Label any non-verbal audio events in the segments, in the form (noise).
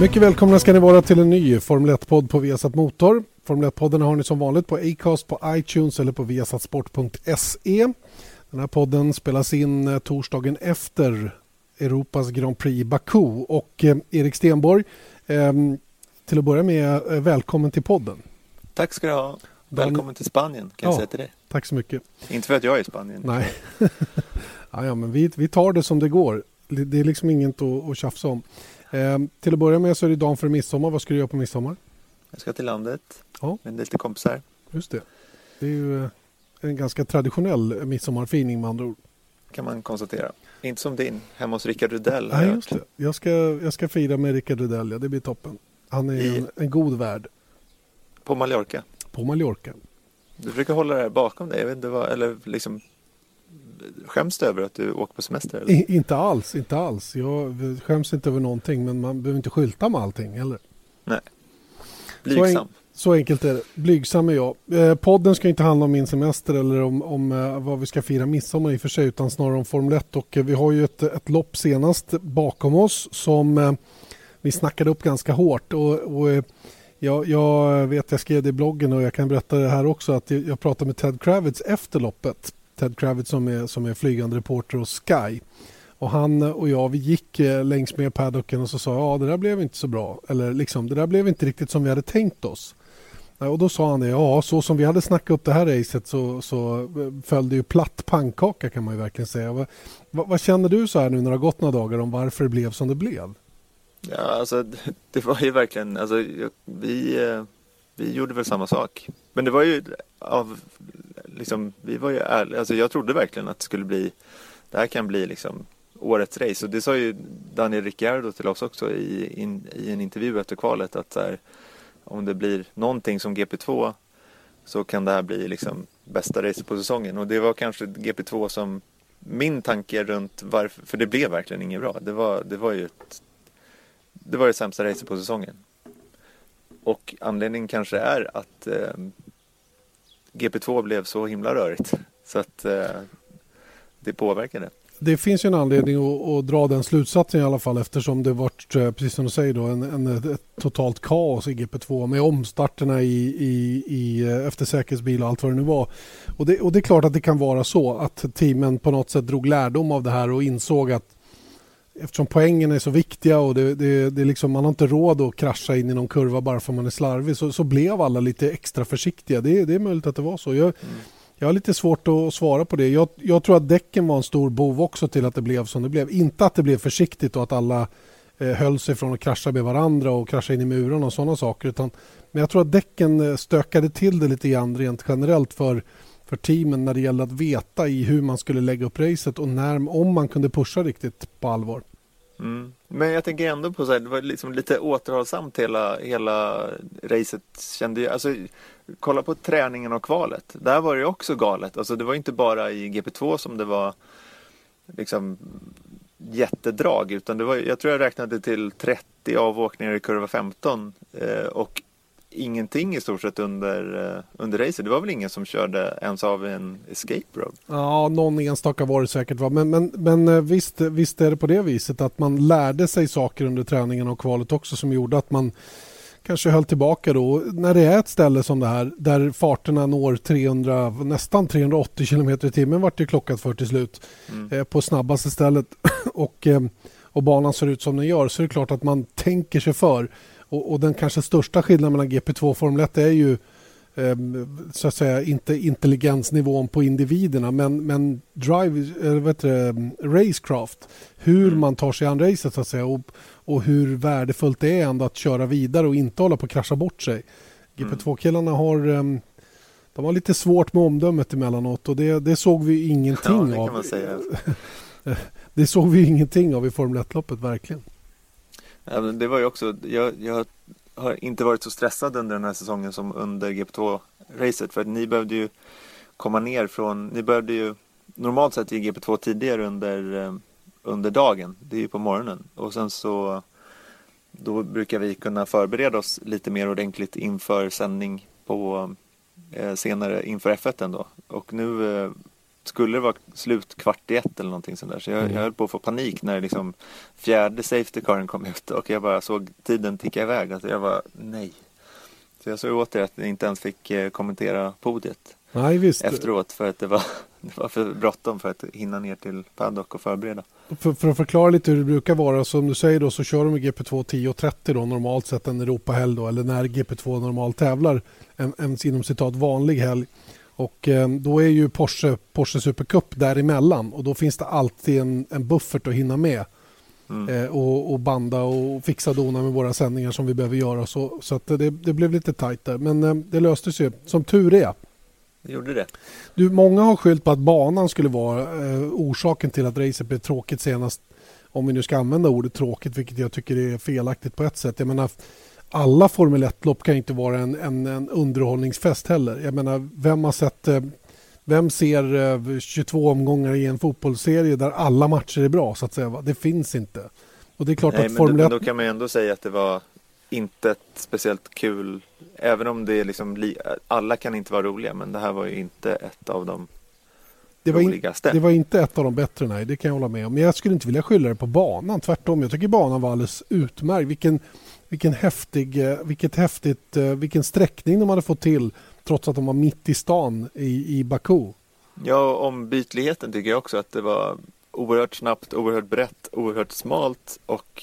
Mycket välkomna ska ni vara till en ny Formel 1-podd på Viasat Motor. Formel 1-podden har ni som vanligt på Acast, på iTunes eller på viasatsport.se. Den här podden spelas in eh, torsdagen efter Europas Grand Prix i Baku. Och eh, Erik Stenborg, eh, till att börja med, eh, välkommen till podden. Tack ska du ha. Välkommen till Spanien kan jag säga till dig. Tack så mycket. Inte för att jag är i Spanien. Nej, (laughs) ja, ja, men vi, vi tar det som det går. Det är liksom inget att, att tjafsa om. Eh, till att börja med så är det dagen för midsommar. Vad ska du göra på midsommar? Jag ska till landet ja. med lite kompisar. Just det. Det är ju eh, en ganska traditionell midsommarfining med andra ord. Kan man konstatera. Inte som din, hemma hos Rickard Rudell. Nej, just det. Jag ska, jag ska fira med Rickard Rudell, ja, det blir toppen. Han är I... en, en, god värd. På Mallorca? På Mallorca. Du försöker hålla det här bakom dig, jag vet inte vad, eller liksom Skäms du över att du åker på semester? Eller? I, inte alls, inte alls. Jag skäms inte över någonting men man behöver inte skylta med allting heller. Nej. Blygsam. Så, en, så enkelt är det. Blygsam är jag. Eh, podden ska inte handla om min semester eller om, om eh, vad vi ska fira midsommar i och för sig utan snarare om Formel 1 och eh, vi har ju ett, ett lopp senast bakom oss som eh, vi snackade upp ganska hårt och, och eh, jag, jag, vet, jag skrev det i bloggen och jag kan berätta det här också att jag pratade med Ted Kravitz efter loppet Ted Kravitz som är, som är flygande reporter hos Sky. Och han och jag vi gick eh, längs med paddocken och så sa ja det där blev inte så bra. Eller liksom det där blev inte riktigt som vi hade tänkt oss. Eh, och då sa han det, ja så som vi hade snackat upp det här racet så, så eh, föll det ju platt pannkaka kan man ju verkligen säga. Vad, vad, vad, känner du så här nu när det har gått några dagar om varför det blev som det blev? Ja alltså (laughs) det var ju verkligen, alltså vi, vi gjorde väl samma sak. Men det var ju av liksom, vi var ju ärliga, alltså jag trodde verkligen att det skulle bli, det här kan bli liksom årets race. Och det sa ju Daniel Ricciardo till oss också i, in, i en intervju efter kvalet att här, om det blir någonting som GP2 så kan det här bli liksom bästa racet på säsongen. Och det var kanske GP2 som min tanke runt varför, för det blev verkligen inget bra. Det var, det var ju ett, det var det sämsta racet på säsongen. Och anledningen kanske är att eh, GP2 blev så himla rörigt. Så att eh, det påverkade. Det finns ju en anledning att, att, dra den slutsatsen i alla fall eftersom det varit, eh, precis som du säger, då, en, en, ett totalt kaos i GP2 med omstarterna i, i, i, eh, efter säkerhetsbil och allt vad det nu var. Och det, och det är klart att det kan vara så att teamen på något sätt drog lärdom av det här och insåg att eftersom poängen är så viktiga och det, det, det liksom, man har inte råd att krascha in i någon kurva bara för att man är slarvig så, så blev alla lite extra försiktiga. Det, det är möjligt att det var så. Jag, mm. jag har lite svårt att svara på det. Jag, jag, tror att däcken var en stor bov också till att det blev som det blev. Inte att det blev försiktigt och att alla eh, höll sig från att krascha med varandra och krascha in i murarna och sådana saker. Utan, men jag tror att däcken eh, stökade till det lite grann rent generellt för för teamen när det gällde att veta i hur man skulle lägga upp racet och när, om man kunde pusha riktigt på allvar. Mm. Men jag tänker ändå på så här, det var liksom lite återhållsamt hela, hela racet kände jag. Alltså, kolla på träningen och kvalet. Där var det också galet. Alltså, det var inte bara i GP2 som det var liksom jättedrag utan det var, jag tror jag räknade till 30 avåkningar i kurva 15 eh, och ingenting i stort sett under, uh, under racet. Det var väl ingen som körde ens av en escape road? Ja, någon enstaka var det säkert. Va? Men, men, men eh, visst, visst är det på det viset att man lärde sig saker under träningen och kvalet också som gjorde att man kanske höll tillbaka då. När det är ett ställe som det här där farterna når 300, nästan 380 km i timmen vart det klockat för till slut mm. eh, på snabbaste stället (clears throat) och, eh, och banan ser ut som den gör så är det klart att man tänker sig för och, och, den kanske största skillnaden mellan GP2 och Formel 1 är ju eh, så att säga inte intelligensnivån på individerna men, men drive, eller vet du, racecraft. Hur mm. man tar sig an racet så att säga och, och hur värdefullt det är ändå att köra vidare och inte hålla på att krascha bort sig. GP2-killarna har eh, de har lite svårt med omdömet emellanåt och det, det såg vi ingenting ja, av. det, (laughs) det såg vi ingenting av i Formel 1-loppet verkligen. Ja, det var ju också, jag, jag har inte varit så stressad under den här säsongen som under GP2-racet för att ni behövde ju komma ner från, ni behövde ju normalt sett i GP2 tidigare under, eh, under dagen, det är ju på morgonen och sen så då brukar vi kunna förbereda oss lite mer ordentligt inför sändning på eh, senare inför F1 ändå. Och nu eh, skulle det vara slut kvart i ett eller någonting sånt där. Så jag, mm. jag höll på att få panik när liksom fjärde safety caren kom ut och jag bara såg tiden ticka iväg. Alltså jag var nej. Så jag såg åt det att jag inte ens fick eh, kommentera podiet. Nej, visst. Efteråt för att det var, (laughs) det var för bråttom för att hinna ner till paddock och förbereda. För, för, att förklara lite hur det brukar vara, som du säger då så kör de i GP2 10.30 då normalt sett en Europahelg då eller när GP2 normalt tävlar en, en inom citat vanlig helg. Och eh, då är ju Porsche, Porsche Supercup däremellan och då finns det alltid en, en buffert att hinna med. Mm. Eh, och, och, banda och fixa dona med våra sändningar som vi behöver göra. Så, så det, det blev lite tajt där. Men eh, det löstes ju, som tur är. Det gjorde det. Du, många har skyllt på att banan skulle vara eh, orsaken till att racet blev tråkigt senast. Om vi nu ska använda ordet tråkigt, vilket jag tycker är felaktigt på ett sätt. Jag menar, alla Formel 1-lopp kan inte vara en, en, en, underhållningsfest heller. Jag menar, vem har sett... Eh, vem ser 22 eh, omgångar i en fotbollsserie där alla matcher är bra? så att säga? Det finns inte. Och det är klart Nej, att Formel 1... Då, då kan man ändå säga att det var inte ett speciellt kul... Även om det är liksom... Alla kan inte vara roliga, men det här var ju inte ett av de det var, in, det var inte ett av de bättre, nej. Det kan jag hålla med om. Men jag skulle inte vilja skylla det på banan. Tvärtom. Jag tycker banan var alldeles utmärkt. Vilken vilken häftig, eh, vilket häftigt, eh, vilken sträckning de hade fått till trots att de var mitt i stan i, i Baku. Ja, ombytligheten tycker jag också att det var oerhört snabbt, oerhört brett, oerhört smalt och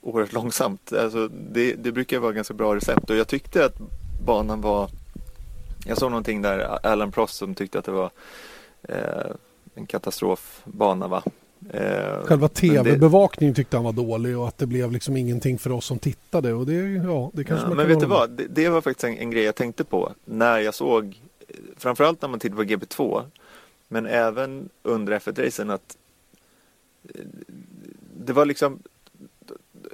oerhört långsamt. Alltså det, det brukar vara ganska bra recept och jag tyckte att banan var jag såg någonting där, Alan Prost som tyckte att det var eh, en katastrofbana va? Eh, Själva tv-bevakningen tyckte han var dålig och att det blev liksom ingenting för oss som tittade. Och det, ja, det kanske ja, men vet du vad, det, det, var faktiskt en, en, grej jag tänkte på när jag såg, framförallt när man tittade på GB2, men även under F1-racen att eh, det var liksom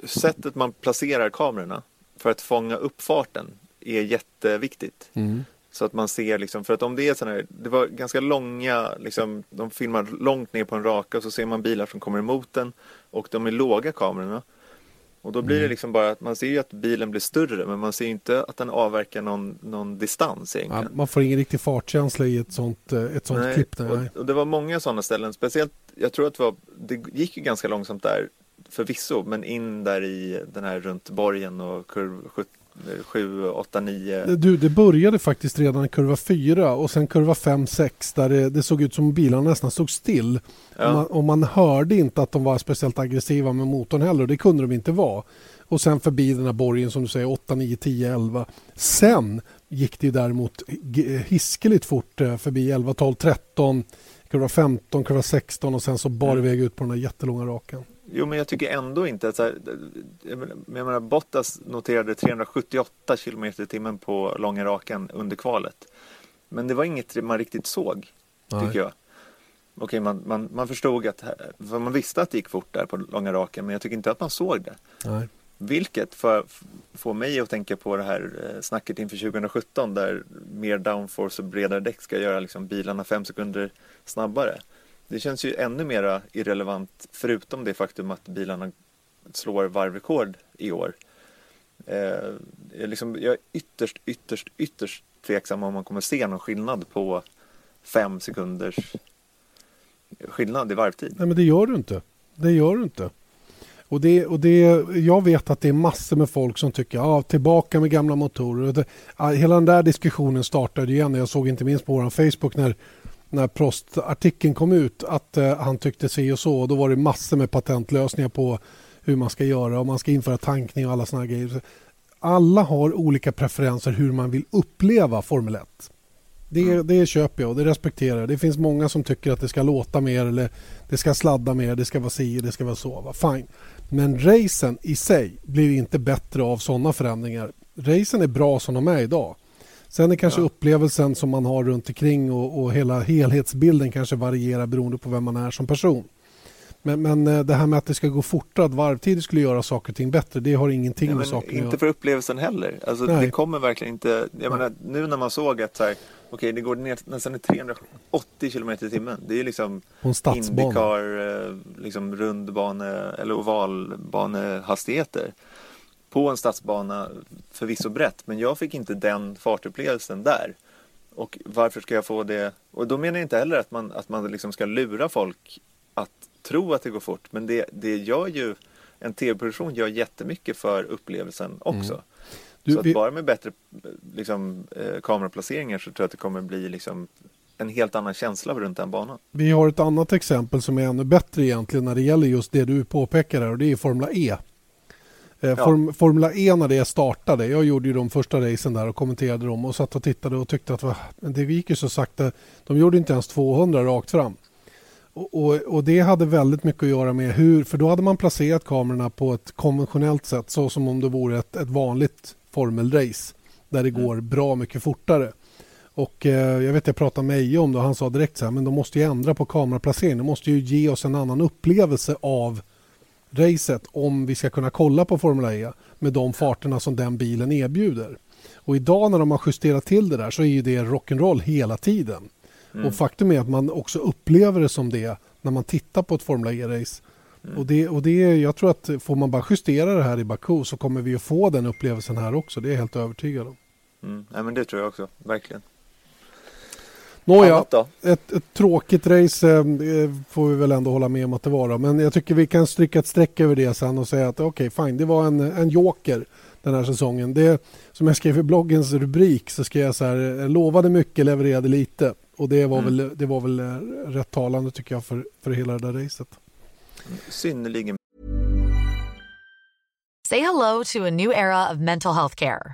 sättet man placerar kamerorna för att fånga upp farten är jätteviktigt. Mm. Så att man ser liksom, för att om det är sådana här, det var ganska långa, liksom, de filmar långt ner på en raka och så ser man bilar som kommer emot den och de är låga kamerorna. Och då blir mm. det liksom bara att man ser ju att bilen blir större men man ser inte att den avverkar någon, någon distans egentligen. Ja, man får ingen riktig fartkänsla i ett sånt, eh, ett sånt nej, klipp. Nej. Och, och, det var många sådana ställen, speciellt, jag tror att det var, det gick ju ganska långsamt där förvisso, men in där i den här runt borgen och kurv 70 7, 8, 9. Du, det började faktiskt redan i kurva 4 och sen kurva 5, 6 där det, det såg ut som bilarna nästan stod still. Ja. Och, man, och, man, hörde inte att de var speciellt aggressiva med motorn heller och det kunde de inte vara. Och sen förbi den här borgen som du säger 8, 9, 10, 11. Sen gick det däremot hiskeligt fort eh, förbi 11, 12, 13, kurva 15, kurva 16 och sen så bar mm. iväg ut på den där jättelånga rakan. Jo, men jag tycker ändå inte att så här, jag menar, Bottas noterade 378 km i timmen på långa rakan under kvalet. Men det var inget man riktigt såg, Nej. tycker jag. Okej, man, man, man förstod att, för man visste att det gick fort där på långa rakan, men jag tycker inte att man såg det. Nej. Vilket för, får mig att tänka på det här eh, snacket inför 2017 där mer downforce och bredare däck ska göra liksom bilarna fem sekunder snabbare. Det känns ju ännu mer irrelevant förutom det faktum att bilarna slår varvrekord i år. Eh, jag, liksom, jag är ytterst, ytterst, ytterst tveksam om man kommer se någon skillnad på fem sekunders skillnad i varvtid. Nej men det gör du inte. Det gör du inte. Och det, och det, jag vet att det är massor med folk som tycker ja, tillbaka med gamla motorer. Det, hela den där diskussionen startade igen. Jag såg inte minst på vår Facebook när när Prost-artikeln kom ut att eh, han tyckte si och så. Då var det massor med patentlösningar på hur man ska göra och man ska införa tankning och alla såna grejer. Alla har olika preferenser hur man vill uppleva Formel 1. Det, mm. det köper jag och det respekterar jag. Det finns många som tycker att det ska låta mer eller det ska sladda mer, det ska vara si, det ska vara så. Fine. Men racen i sig blir inte bättre av sådana förändringar. Racen är bra som de är idag. Sen är kanske ja. upplevelsen som man har runt omkring och, och hela helhetsbilden kanske varierar beroende på vem man är som person. Men, men eh, det här med att det ska gå fortare, att varvtider skulle göra saker och ting bättre, det har ingenting Nej, med men saken att Inte göra. för upplevelsen heller. Alltså, Nej. det kommer verkligen inte... Jag menar, nu när man såg att så här, okej, det går ner nästan 380 km i timmen. Det är liksom. Indycar, eh, liksom rundbane eller ovalbanehastigheter på en stadsbana förvisso brett, men jag fick inte den fartupplevelsen där. Och varför ska jag få det? Och då menar jag inte heller att man, att man liksom ska lura folk att tro att det går fort, men det, det gör ju en tv-produktion gör jättemycket för upplevelsen också. Mm. Du, så att vi- bara med bättre liksom, eh, kameraplaceringar så tror jag att det kommer bli liksom, en helt annan känsla runt den banan. Vi har ett annat exempel som är ännu bättre egentligen när det gäller just det du påpekar här och det är Formula E. Eh, Form, Formula E när det startade, jag gjorde ju de första racen där och kommenterade dem och satt och tittade och tyckte att va, det gick ju så sakta. De gjorde inte ens 200 rakt fram. Och, och, och det hade väldigt mycket att göra med hur, för då hade man placerat kamerorna på ett konventionellt sätt så som om det vore ett, ett vanligt formelrace där det går bra mycket fortare. Och eh, jag vet jag pratade med Eje om det och han sa direkt så här, men de måste ju ändra på kameraplaceringen. De måste ju ge oss en annan upplevelse av racet om vi ska kunna kolla på Formula E med de farterna som den bilen erbjuder. Och idag när de har justerat till det där så är ju det rock'n'roll hela tiden. Och faktum är att man också upplever det som det när man tittar på ett Formula E-race. Och det, och det, jag tror att får man bara justera det här i Baku så kommer vi att få den upplevelsen här också. Det är jag helt övertygad om. Mm. Nej, men det tror jag också, verkligen. Nåja, ett, ett tråkigt race eh, får vi väl ändå hålla med om att det var. Då. Men jag tycker vi kan stryka ett streck över det sen och säga att okej, fine, det var en, en joker den här säsongen. Det, som jag skrev i bloggens rubrik så skrev jag så här, eh, lovade mycket, levererade lite. Och det var, Mm. väl, det var väl eh, rätt talande tycker jag för, för hela det där racet. Synnerligen Say hello to a new era of mental health care.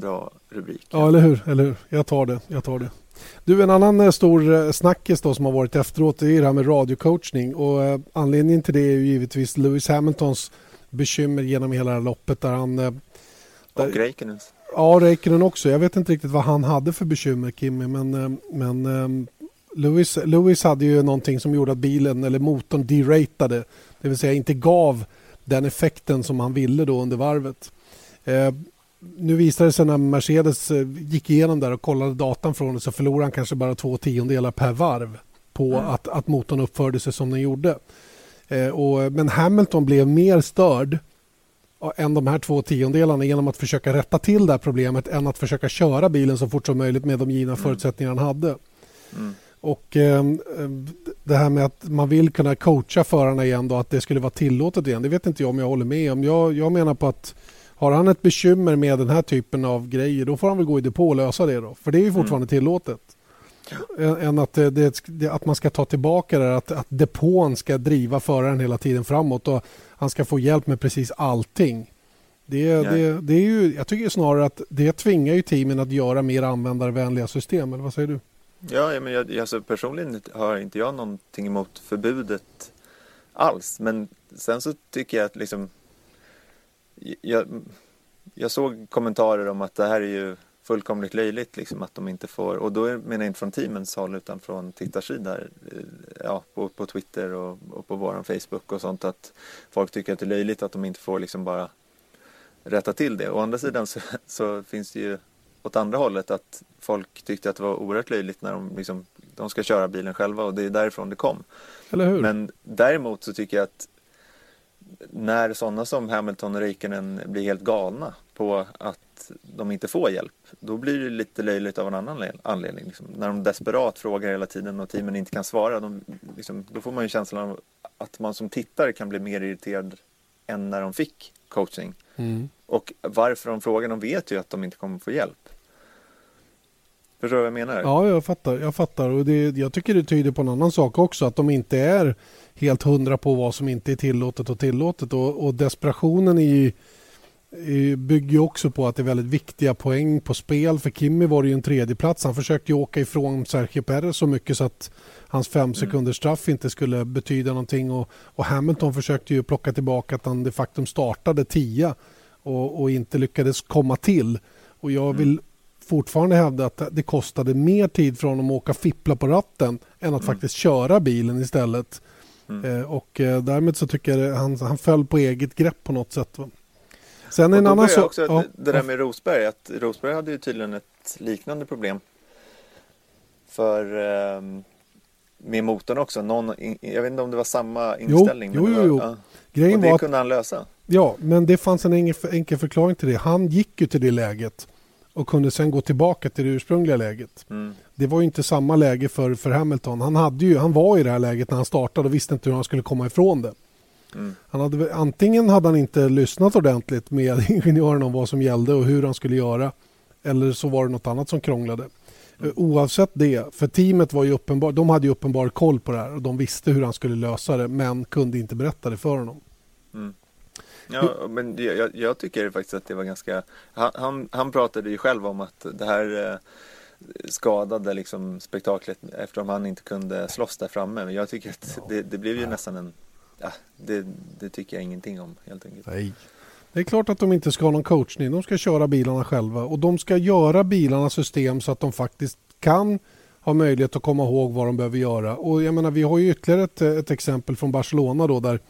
bra rubrik. Ja, eller hur? Eller hur? Jag tar det. Jag tar det. Du, en annan eh, stor eh, snackis då som har varit efteråt det är det här med radiocoachning. Och, eh, anledningen till det är ju givetvis Lewis Hamiltons bekymmer genom hela loppet där han... Eh, Och Räikkönens. Ja, Räikkönen också. Jag vet inte riktigt vad han hade för bekymmer, Kimmy, men, eh, men eh, Lewis, Lewis hade ju någonting som gjorde att bilen eller motorn deratade, det vill säga inte gav den effekten som han ville då under varvet. Eh, nu visade det sig när Mercedes eh, gick igenom där och kollade datan från det så förlorade han kanske bara två tiondelar per varv på att, att motorn uppförde sig som den gjorde. Eh, och, men Hamilton blev mer störd än de här två tiondelarna genom att försöka rätta till det här problemet än att försöka köra bilen så fort som möjligt med de givna förutsättningar han hade. Och eh, det här med att man vill kunna coacha förarna igen då, att det skulle vara tillåtet igen, det vet inte jag om jag håller med om. Jag, jag menar på att har han ett bekymmer med den här typen av grejer då får han väl gå i depå och lösa det då. För det är ju fortfarande tillåtet. Än- att, det, det, att man ska ta tillbaka det, att, att depån ska driva föraren hela tiden framåt och han ska få hjälp med precis allting. Det, det, det är ju, jag tycker snarare att det tvingar ju teamen att göra mer användarvänliga system. Eller vad säger du? Ja, ja, men jag, alltså personligen har inte jag någonting emot förbudet alls. Men sen så tycker jag att liksom... Jag, jag såg kommentarer om att det här är ju fullkomligt löjligt liksom att de inte får och då menar jag inte från teamens håll utan från tittarsidor eh, ja, på, på Twitter och, och på våran Facebook och sånt att folk tycker att det är löjligt att de inte får liksom bara rätta till det. Å andra sidan så, (laughs) så finns det ju åt andra hållet att folk tyckte att det var oerhört löjligt när de liksom, de ska köra bilen själva och det är därifrån det kom. Men däremot så tycker jag att när sådana som Hamilton och Räikkönen blir helt galna på att de inte får hjälp, då blir det lite löjligt av en annan anledning. Liksom. När de desperat frågar hela tiden och teamen inte kan svara, de, liksom, då får man ju känslan av att man som tittare kan bli mer irriterad än när de fick coaching. Mm. Och varför de frågar, de vet ju att de inte kommer få hjälp. Förstår du vad jag menar? Ja, jag fattar. Jag fattar. Och det, jag tycker det tyder på en annan sak också. Att de inte är helt hundra på vad som inte är tillåtet och tillåtet. Och, och desperationen i, i, bygger också på att det är väldigt viktiga poäng på spel. För Kimmy var det ju en tredjeplats. Han försökte ju åka ifrån Sergio Perez så mycket så att hans fem mm. sekunders straff inte skulle betyda någonting. Och, och Hamilton försökte ju plocka tillbaka att han de facto startade tia och, och inte lyckades komma till. Och jag vill mm fortfarande hävda att det kostade mer tid för honom att åka fippla på ratten än att mm. faktiskt köra bilen istället. Mm. Eh, och eh, därmed så tycker jag han, han föll på eget grepp på något sätt. Va? Sen en annan sak. Ja, det där med Rosberg, att Rosberg hade ju tydligen ett liknande problem. För eh, med motorn också. Någon, jag vet inte om det var samma inställning. Jo, jo, jo. ja. Grejen och det var kunde han lösa. Ja, men det fanns en enkel, enkel förklaring till det. Han gick ju till det läget och kunde sen gå tillbaka till det ursprungliga läget. Mm. Det var inte samma läge för, för Hamilton. Han, hade ju, han var i det här läget när han startade och visste inte hur han skulle komma ifrån det. Mm. Han hade, antingen hade han inte lyssnat ordentligt med (laughs) ingenjören om vad som gällde och hur han skulle göra. Eller så var det något annat som krånglade. Mm. Oavsett det, för teamet var ju uppenbar, de hade ju uppenbar koll på det här och de visste hur han skulle lösa det men kunde inte berätta det för honom. Mm. Ja, men jag, jag, tycker faktiskt att det var ganska... Han, han pratade ju själv om att det här eh, skadade liksom spektaklet eftersom han inte kunde slåss där framme. Men jag tycker att det, det blev ju nästan en... Ja, det, det, tycker jag ingenting om helt enkelt. Nej. Det är klart att de inte ska ha någon coachning. De ska köra bilarna själva och de ska göra bilarnas system så att de faktiskt kan ha möjlighet att komma ihåg vad de behöver göra. Och jag menar, vi har ju ytterligare ett, ett exempel från Barcelona då där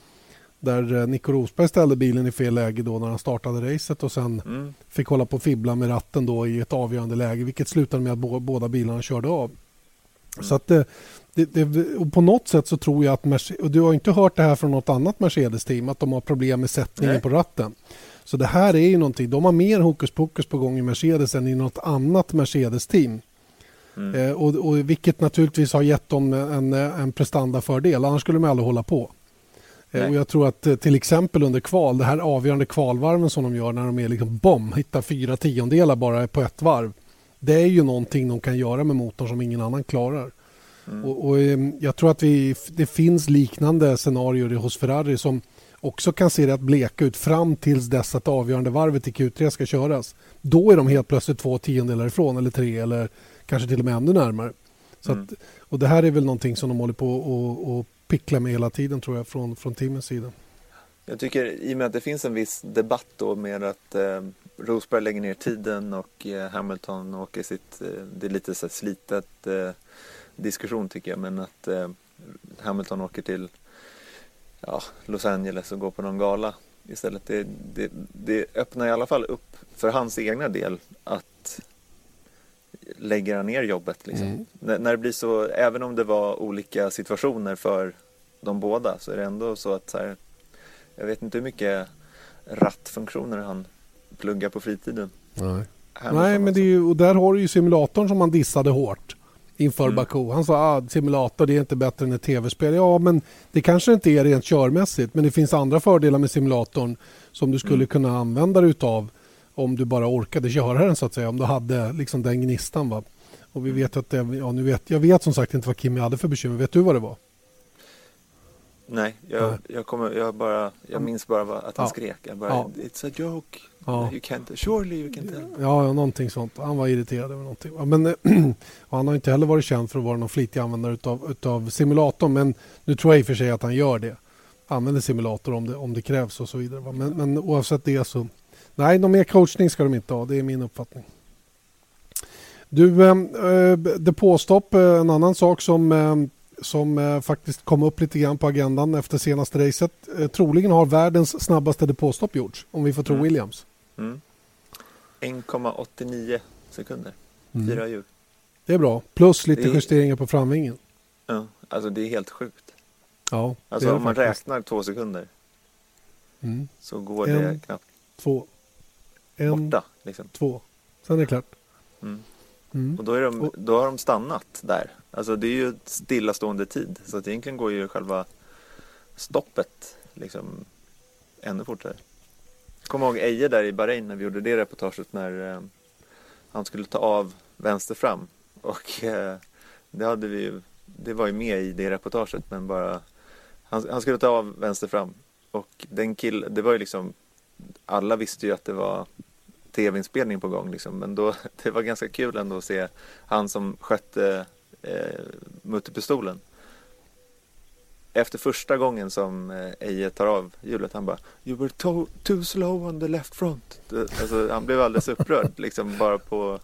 där eh, Nico Rosberg ställde bilen i fel läge då när han startade racet och sen mm. fick hålla på och fibbla med ratten då i ett avgörande läge vilket slutade med att båda bilarna körde av. Mm. Så att det, det, det, och på något sätt så tror jag att Mercedes, och du har inte hört det här från något annat Mercedes-team att de har problem med sättningen Nej. på ratten. Så det här är ju någonting, de har mer hokus pokus på gång i Mercedes än i något annat Mercedes-team. Mm. Eh, och, och, vilket naturligtvis har gett dem en, en prestandafördel, annars skulle de aldrig hålla på. Nej. Och jag tror att eh, till exempel under kval, det här avgörande kvalvarven som de gör när de är liksom bom, hittar fyra tiondelar bara på ett varv. Det är ju någonting de kan göra med motorn som ingen annan klarar. Mm. Och, och, ehm, jag tror att vi, det finns liknande scenarier hos Ferrari som också kan se rätt bleka ut fram tills dess att avgörande varvet i Q3 ska köras. Då är de helt plötsligt två tiondelar ifrån eller tre eller kanske till och med ännu närmare. Så mm. att, och det här är väl någonting som de håller på att pickla med hela tiden tror jag från, från teamens sida. Jag tycker i och med att det finns en viss debatt då med att eh, Rosberg lägger ner tiden och eh, Hamilton åker sitt, eh, det är lite så slitet eh, diskussion tycker jag men att eh, Hamilton åker till ja, Los Angeles och går på någon gala istället. Det, det, det öppnar i alla fall upp för hans egna del att lägger han ner jobbet. Liksom. Mm. När, när det blir så, även om det var olika situationer för de båda så är det ändå så att så här, jag vet inte hur mycket rattfunktioner han pluggar på fritiden. Nej, Nej men det är ju, och där har du ju simulatorn som man dissade hårt inför mm. Baku. Han sa att ah, simulator det är inte bättre än ett tv-spel. Ja, men det kanske inte är rent körmässigt men det finns andra fördelar med simulatorn som du skulle mm. kunna använda dig utav om du bara orkade köra den så att säga. Om du hade liksom den gnistan. Va? Och vi vet att det, ja, nu vet, jag vet som sagt inte vad Kimi hade för bekymmer. Vet du vad det var? Nej, jag, Nej. jag, kommer, jag, bara, jag minns bara att han ja. skrek. Jag bara, ja. It's a joke. Ja. You can't, surely you can tell. Ja, någonting sånt. Han var irriterad över någonting. Men, (clears throat) han har inte heller varit känd för att vara någon flitig användare utav, utav simulatorn. Men nu tror jag i och för sig att han gör det. Använder simulator om det, om det krävs och så vidare. Men, men oavsett det så Nej, någon mer coachning ska de inte ha. Det är min uppfattning. Du, äh, depåstopp, en annan sak som, äh, som äh, faktiskt kom upp lite grann på agendan efter senaste racet. Äh, troligen har världens snabbaste depåstopp gjorts, om vi får tro Mm. Williams. Mm. 1,89 sekunder. Mm. Fyra hjul. Det är bra. Plus lite är- justeringar på framvingen. Ja, alltså det är helt sjukt. Ja, Alltså om man faktiskt. räknar två sekunder Mm. så går En, det knappt Två. En, borta. Liksom. två. Sen är det klart. Mm. Mm. Och då, är de, då har de stannat där. Alltså det är ju stillastående tid. Så att egentligen går ju själva stoppet liksom ännu fortare. Kommer ihåg Eje där i Bahrain när vi gjorde det reportaget när eh, han skulle ta av vänster fram. Och eh, det hade vi ju, det var ju med i det reportaget men bara han, han skulle ta av vänster fram. Och den kill, det var ju liksom alla visste ju att det var tv-inspelning på gång liksom. Men då, (laughs) det var ganska kul ändå att se han som skötte eh, mutterpistolen. Efter första gången som eh, Eje tar av hjulet, han bara You were to- too slow on the left front. Alltså, han blev alldeles upprörd (laughs) liksom bara på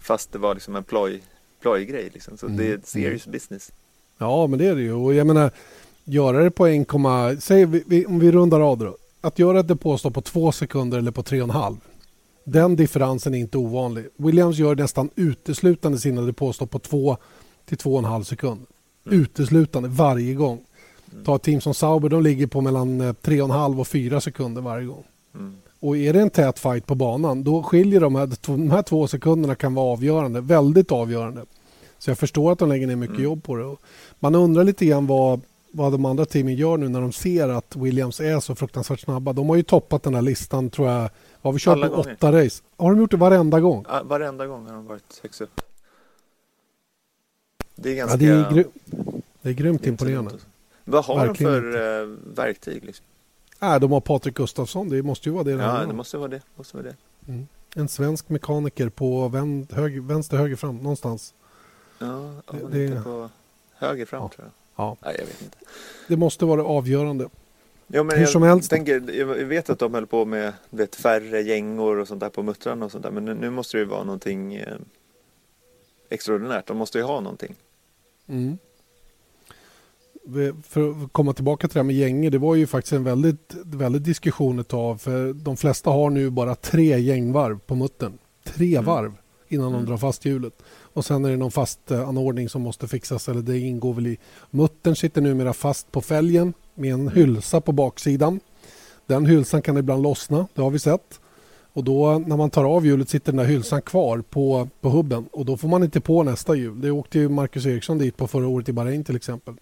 Fast det var liksom en ploj, plojgrej liksom. Så Mm, det är serious business. Ja, men det är det ju. Och jag menar, göra det på 1, säg vi, vi, om vi rundar av då. Att göra ett depåstopp på två sekunder eller på tre och en halv. Den differensen är inte ovanlig. Williams gör nästan uteslutande sina depåstopp på två till två och en halv sekund. Mm. Uteslutande varje gång. Ta ett team som Sauber, de ligger på mellan eh, tre och en halv och fyra sekunder varje gång. Mm. Och är det en tät fight på banan då skiljer de här, de här två sekunderna kan vara avgörande, väldigt avgörande. Så jag förstår att de lägger ner mycket Mm. jobb på det. Man undrar lite grann vad, vad de andra teamen gör nu när de ser att Williams är så fruktansvärt snabba. De har ju toppat den här listan tror jag. Har vi kört åtta race? Har de gjort det varenda gång? Ja, Varenda gång har de varit högst upp. Det är Ja, ganska det, är gry- det är grymt det är inte så imponerande. Vad har Verkligen de för eh, verktyg? Liksom? Äh, de har Patrik Gustafsson, det måste ju vara det. Ja, det måste vara det. Måste vara det. En svensk mekaniker på vän, hög, vänster höger fram någonstans. Ja, Det- inte på höger fram Ja. tror jag. Ja, Nej, jag vet inte. det måste vara det avgörande. Ja, men Hur jag, som helst. Tänker, jag vet att de höll på med vet, färre gängor och sånt där på muttrarna och sånt där. Men nu, nu måste det ju vara någonting eh, extraordinärt. De måste ju ha någonting. Mm. För att komma tillbaka till det här med gänger, det var ju faktiskt en väldigt, väldigt diskussion ett tag. För de flesta har nu bara tre gängvarv på muttern. Tre Mm. varv innan de Mm. drar fast hjulet. Och sen är det någon fast eh, anordning som måste fixas. Eller det ingår väl i... Muttern sitter numera fast på fälgen med en hylsa på baksidan. Den hylsan kan ibland lossna, det har vi sett. Och då när man tar av hjulet sitter den där hylsan kvar på, på hubben och då får man inte på nästa hjul. Det åkte ju Marcus Eriksson dit på förra året i Bahrain till exempel.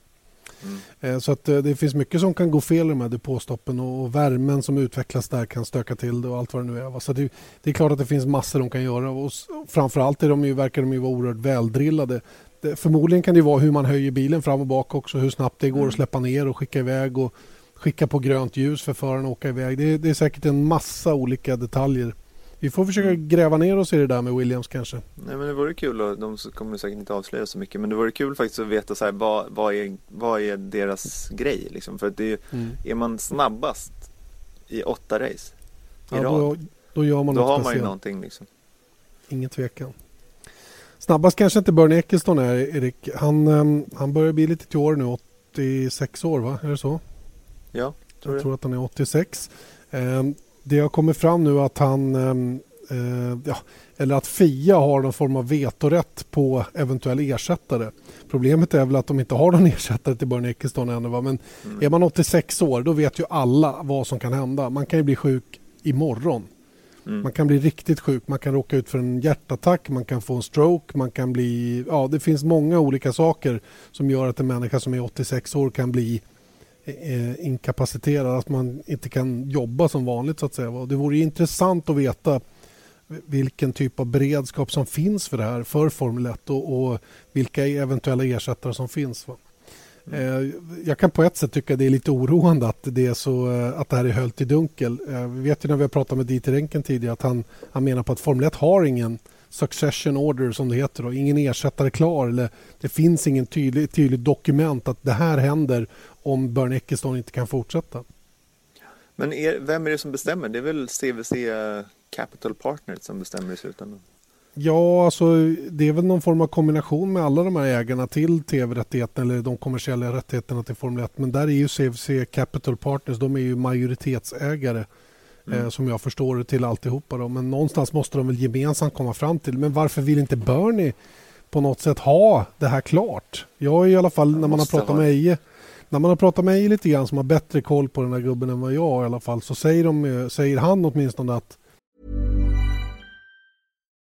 Mm. Eh, Så att eh, det finns mycket som kan gå fel i de här depåstoppen och värmen som utvecklas där kan stöka till det och allt vad det nu är. Så det, det är klart att det finns massor de kan göra och framförallt är de ju, verkar de ju vara oerhört väldrillade. Det, förmodligen kan det vara hur man höjer bilen fram och bak också, hur snabbt det går Mm. att släppa ner och skicka iväg och skicka på grönt ljus för föraren att åka iväg. Det, det är säkert en massa olika detaljer. Vi får försöka Mm. gräva ner oss i det där med Williams kanske. Nej men det vore kul och de kommer säkert inte avslöja så mycket. Men det vore kul faktiskt att veta så här, vad, vad, är, vad är deras grej liksom. För att det är, ju- är man snabbast i åtta race i Ja, rad. då, då gör man då har man ju speciellt. någonting liksom. Ingen tvekan. Snabbast kanske inte Bernie Eccleston är, Erik. Han, ehm, han börjar bli lite till år nu, 86 år va? Är det så? Ja, tror Jag det. tror att han är 86. Det har kommit fram nu att han, ehm, eh, ja, eller att FIA har någon form av vetorätt på eventuell ersättare. Problemet är väl att de inte har någon (laughs) ersättare till Bernie Eccleston ännu. Va? Men Mm. är man 86 år då vet ju alla vad som kan hända. Man kan ju bli sjuk imorgon. Mm. Man kan bli riktigt sjuk, man kan råka ut för en hjärtattack, man kan få en stroke, man kan bli... Ja, det finns många olika saker som gör att en människa som är 86 år kan bli eh, inkapaciterad, att man inte kan jobba som vanligt så att säga. Och det vore intressant att veta vilken typ av beredskap som finns för det här, för Formel 1 och, och vilka eventuella ersättare som finns. Va? Eh, Jag kan på ett sätt tycka det är lite oroande att det, är så, eh, att det här är höljt i dunkel. Eh, Vi vet ju när vi har pratat med Dieter Renken tidigare att han, han menar på att Formel 1 har ingen succession order som det heter. Då. Ingen ersättare klar. Eller det finns ingen tydlig, tydlig dokument att det här händer om Björn Eckeston inte kan fortsätta. Men är, vem är det som bestämmer? Det är väl CVC Capital Partners som bestämmer i slutändan? Ja, alltså det är väl någon form av kombination med alla de här ägarna till tv-rättigheterna eller de kommersiella rättigheterna till Formel 1. Men där är ju CVC Capital Partners, de är ju majoritetsägare mm. eh, som jag förstår det till alltihopa. Då. Men någonstans måste de väl gemensamt komma fram till. Men varför vill inte Bernie på något sätt ha det här klart? Jag är i alla fall, när man har pratat med Eje när man har pratat med Eje lite grann som har bättre koll på den här gubben än vad jag i alla fall så säger, de, säger han åtminstone att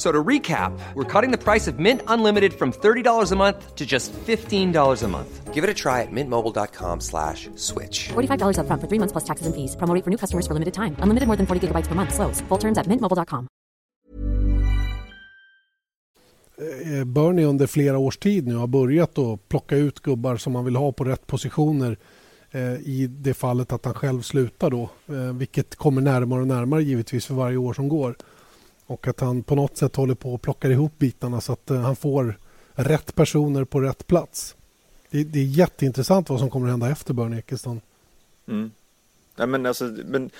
So to recap, we're cutting the price of Mint Unlimited from $30 a month to just $15 a month. Give it a try at mintmobile.com slash switch. $45 up front for three months plus taxes and fees. Promo for new customers for limited time. Unlimited more than 40 gigabytes per month. Slows. Full terms at mintmobile.com. Eh, Bernie under flera års tid nu har börjat att plocka ut gubbar som man vill ha på rätt positioner eh, i det fallet att han själv slutar då. Eh, vilket kommer närmare och närmare givetvis för varje år som går. Och att han på något sätt håller på att plocka ihop bitarna så att eh, han får rätt personer på rätt plats. Det, det är jätteintressant vad som kommer att hända efter Bernie Eccleston. Mm. Ja, men alltså, men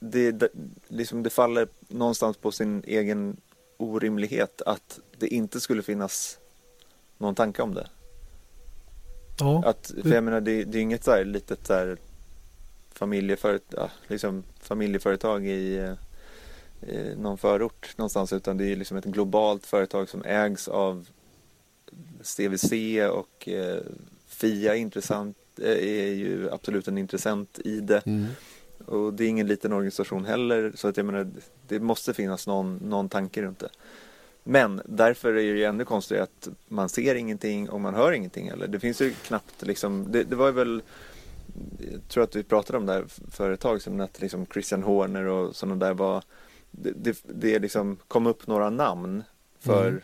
det, det, liksom det faller någonstans på sin egen orimlighet att det inte skulle finnas någon tanke om det. Ja, att, för jag menar, det, det är inget så här litet så här familjeföretag, liksom familjeföretag i eh, någon förort någonstans utan det är liksom ett globalt företag som ägs av CVC och eh, FIA intressant, eh, är ju absolut en intressent i det. Mm. Och det är ingen liten organisation heller så att jag menar det måste finnas någon, någon tanke runt det. Men därför är det ju ännu konstigt att man ser ingenting och man hör ingenting heller. Det finns ju knappt liksom, det, det var väl jag tror att vi pratade om det här för ett tag sedan att liksom Christian Horner och sådana där var det, det, det liksom kom upp några namn för mm.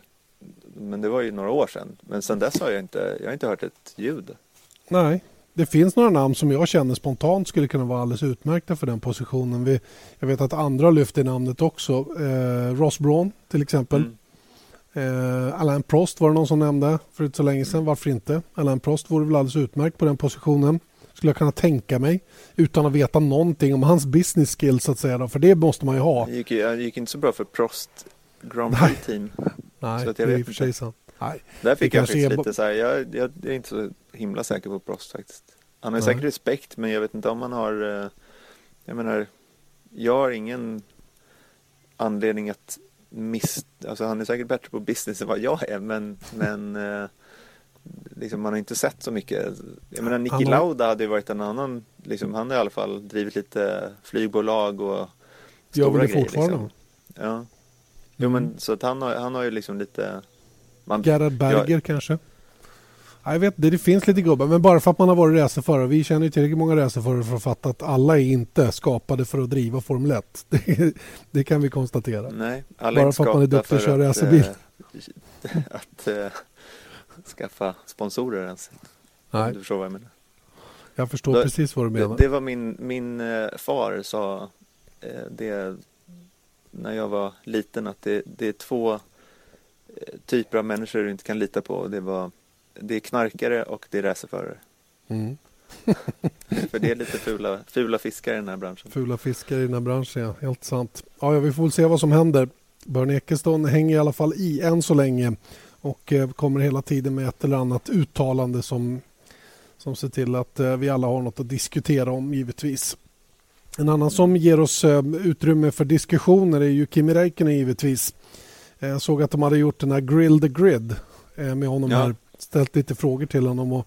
Men det var ju några år sedan. Men sedan dess har jag inte, jag har inte hört ett ljud. Nej, det finns några namn som jag känner spontant skulle kunna vara alldeles utmärkta för den positionen. Vi, jag vet att andra lyfter namnet också. Eh, Ross Braun till exempel. Mm. Eh, Alain Prost var det någon som nämnde för inte så länge sedan. Varför inte? Alain Prost vore väl alldeles utmärkt på den positionen skulle jag kunna tänka mig utan att veta någonting om hans business skills så att säga. Då, för det måste man ju ha. Det gick, det gick inte så bra för Prost Grand Prix team. Nej, så att jag det är i och för sig sant. Nej. Där fick jag faktiskt lite så här, jag, jag, är inte så himla säker på Prost faktiskt. Han har Nej. säkert respekt men jag vet inte om han har, eh, jag menar, jag har ingen anledning att miss, alltså han är säkert bättre på business än vad jag är men, men eh, liksom, man har inte sett så mycket. Jag menar Niki. Lauda hade ju varit en annan, liksom, han har i alla fall drivit lite flygbolag och stora grejer. fortfarande. Liksom. Ja. Jo mm. men så att han har, han har ju liksom lite man, Gerhard Berger jag... kanske? Jag vet det, det finns lite gubbar men bara för att man har varit racerförare. Vi känner ju tillräckligt många racerförare för att fatta att alla är inte skapade för att driva Formel 1. (laughs) Det, det kan vi konstatera. Nej, alla bara för att man är duktig att köra racerbil. (laughs) Att, att, att skaffa sponsorer ens. Nej. Du förstår vad jag menar. Jag förstår Då, precis vad du menar. Det, det var min, min eh, far sa eh, det när jag var liten att det, det är två eh, typer av människor du inte kan lita på. Det, var, det är knarkare och det är racerförare. Mm. (laughs) För det är lite fula, fula fiskar i den här branschen. Fula fiskar i den här branschen, ja. Helt sant. Ja, ja, vi får väl se vad som händer. Bernie Ecclestone hänger i alla fall i än så länge och eh, kommer hela tiden med ett eller annat uttalande som, som ser till att eh, vi alla har något att diskutera om givetvis. En annan som ger oss eh, utrymme för diskussioner är ju Kimi Räikkönen givetvis. Jag såg att de hade gjort den här Grill the Grid med honom ja. här. Ställt lite frågor till honom. Och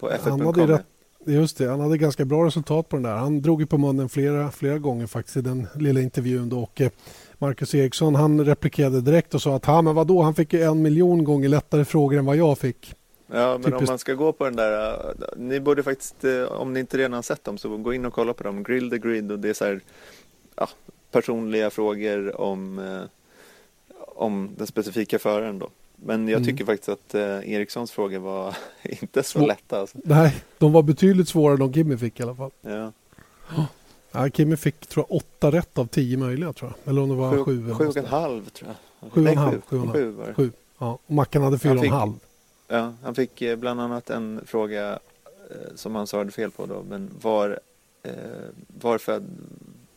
på han hade rätt, Just det, han hade ganska bra resultat på den där. Han drog ju på munnen flera, flera gånger faktiskt i den lilla intervjun. Då. Och Marcus Eriksson han replikerade direkt och sa att men vadå, han fick en miljon gånger lättare frågor än vad jag fick. Ja, men Typiskt. om man ska gå på den där, äh, ni borde faktiskt, äh, om ni inte redan sett dem, så gå in och kolla på dem. Grill the Grid och det är så här, ja, personliga frågor om, äh, om den specifika föraren då. Men jag mm. tycker mm. faktiskt att eh, Erikssons frågor var (laughs) inte så lätta. Alltså. Nej, de var betydligt svårare än de Kimmy fick i alla fall. Ja. Ja, Kimi fick tror jag, åtta rätt av tio möjliga. tror jag. Eller om det var sju. Sju, sju och en halv tror jag. Sju och en halv, Sju, sju sju var det. Sju. Ja. Och Mackan hade fyra och en halv. Ja, han fick eh, bland annat en fråga eh, som han svarade fel på då. Men var, eh, varför,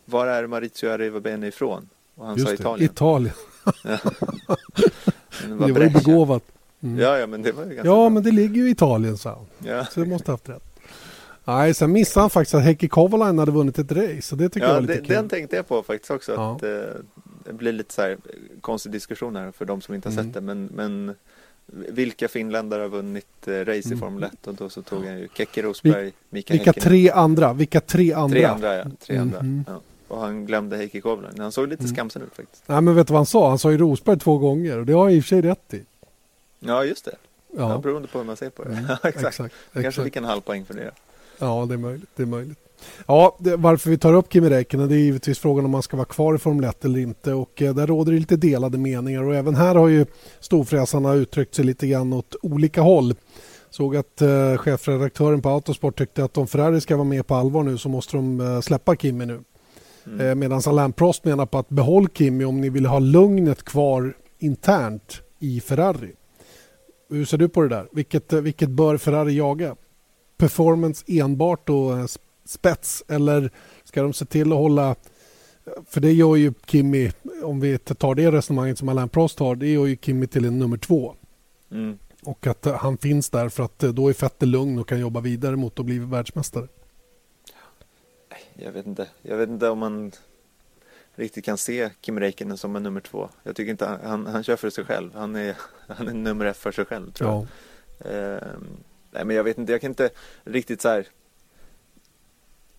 var är Maurizio Arrivabene ifrån? Och han sa Just det, Italien. Italien. (laughs) Men Det var ju begåvat. Mm. Ja, ja, men det var ju ganska Ja, bra. men det ligger ju i Italien, sa han. Ja, Så det måste ha haft rätt. Nej, sen missade han faktiskt att Heikki Kovalainen hade vunnit ett race. Så det tycker jag ja var lite det, kul. den tänkte jag på faktiskt också. Ja. Att, eh, det blir lite så här konstig diskussion här för de som inte har Mm. sett det. Men, men vilka finländare har vunnit eh, race i Mm. Formel 1? Och då så tog han ju Keke Rosberg, Mika Vilka Häkkinen. tre andra? Vilka tre andra? Tre andra, ja. Tre andra. Mhm. Ja. Och han glömde Heikki Kovalainen. Han såg lite Mm. skamsen ut faktiskt. Nej, men vet du vad han sa? Han sa ju Rosberg två gånger och det har han i och för sig rätt i. Ja, just det. Ja. Ja, beroende på hur man ser på det. Mm, (laughs) Ja, exakt. exakt. Kanske exakt. fick en halv poäng för det. Ja, det är möjligt. Det är möjligt. Ja, det, varför vi tar upp Kimi Räikkönen det är givetvis frågan om man ska vara kvar i Formel 1 eller inte och eh, där råder det lite delade meningar och även här har ju storfräsarna uttryckt sig lite grann åt olika håll. Såg att eh, chefredaktören på Autosport tyckte att om Ferrari ska vara med på allvar nu så måste de eh, släppa Kimi nu. Mm. Eh, Medan Alain Prost menar på att behåll Kimi om ni vill ha lugnet kvar internt i Ferrari. Hur ser du på det där? Vilket, eh, vilket bör Ferrari jaga? Performance enbart och eh, spets eller ska de se till att hålla för det gör ju Kimi, om vi tar det resonemanget som Alain Prost har, det gör ju Kimi till en nummer två. Mm. Och att eh, han finns där för att eh, då är Vettel lugn och kan jobba vidare mot att bli världsmästare. Jag vet inte. Jag vet inte om man riktigt kan se Kim Räikkönen som en nummer två. Jag tycker inte han, han, han kör för sig själv. Han är, (laughs) han är nummer ett för sig själv tror jag. Ja. Ehm, nej men jag vet inte, jag kan inte riktigt så här